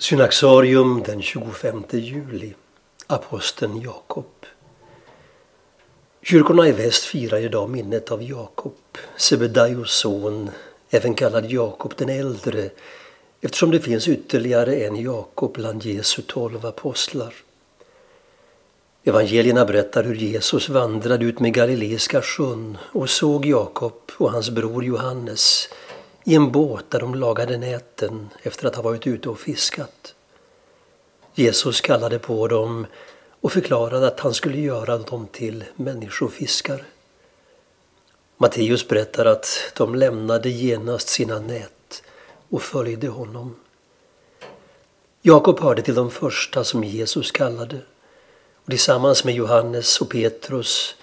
Synaxarium den 25 juli. Aposteln Jakob. Kyrkorna i väst firar idag minnet av Jakob, Sebedaios son, även kallad Jakob den äldre, eftersom det finns ytterligare en Jakob bland Jesu tolv apostlar. Evangelierna berättar hur Jesus vandrade ut med Galileiska sjön och såg Jakob och hans bror Johannes i en båt där de lagade näten efter att ha varit ute och fiskat. Jesus kallade på dem och förklarade att han skulle göra dem till människofiskare. Matteus berättar att de lämnade genast sina nät och följde honom. Jakob hörde till de första som Jesus kallade och tillsammans med Johannes och Petrus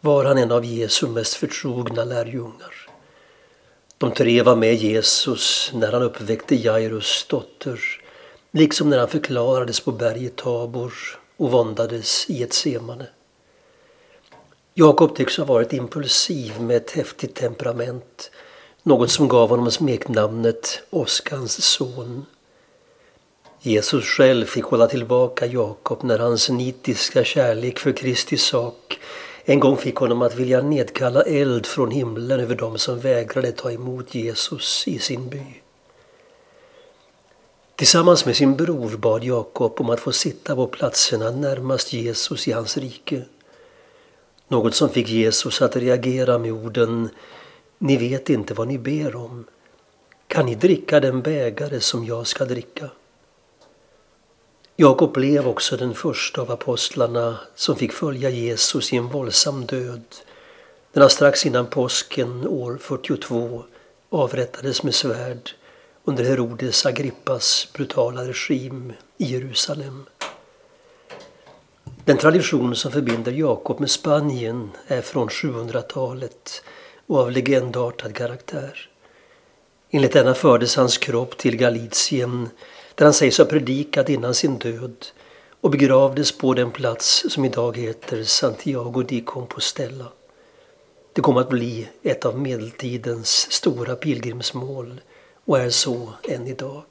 var han en av Jesu mest förtrogna lärjungar. De tre var med Jesus när han uppväckte Jairus dotter, liksom när han förklarades på berget Tabor och våndades i ett semane. Jakob tycks ha varit impulsiv med ett häftigt temperament, något som gav honom smeknamnet Oskans son. Jesus själv fick hålla tillbaka Jakob när hans nitiska kärlek för Kristi sak en gång fick honom att vilja nedkalla eld från himlen över dem som vägrade ta emot Jesus i sin by. Tillsammans med sin bror bad Jakob om att få sitta på platserna närmast Jesus i hans rike. Något som fick Jesus att reagera med orden Ni vet inte vad ni ber om. Kan ni dricka den bägare som jag ska dricka? Jakob blev också den första av apostlarna som fick följa Jesus i en våldsam död när han strax innan påsken år 42 avrättades med svärd under Herodes Agrippas brutala regim i Jerusalem. Den tradition som förbinder Jakob med Spanien är från 700-talet och av legendartad karaktär. Enligt denna fördes hans kropp till Galicien där han sägs ha predikat innan sin död och begravdes på den plats som idag heter Santiago de Compostela. Det kom att bli ett av medeltidens stora pilgrimsmål och är så än idag.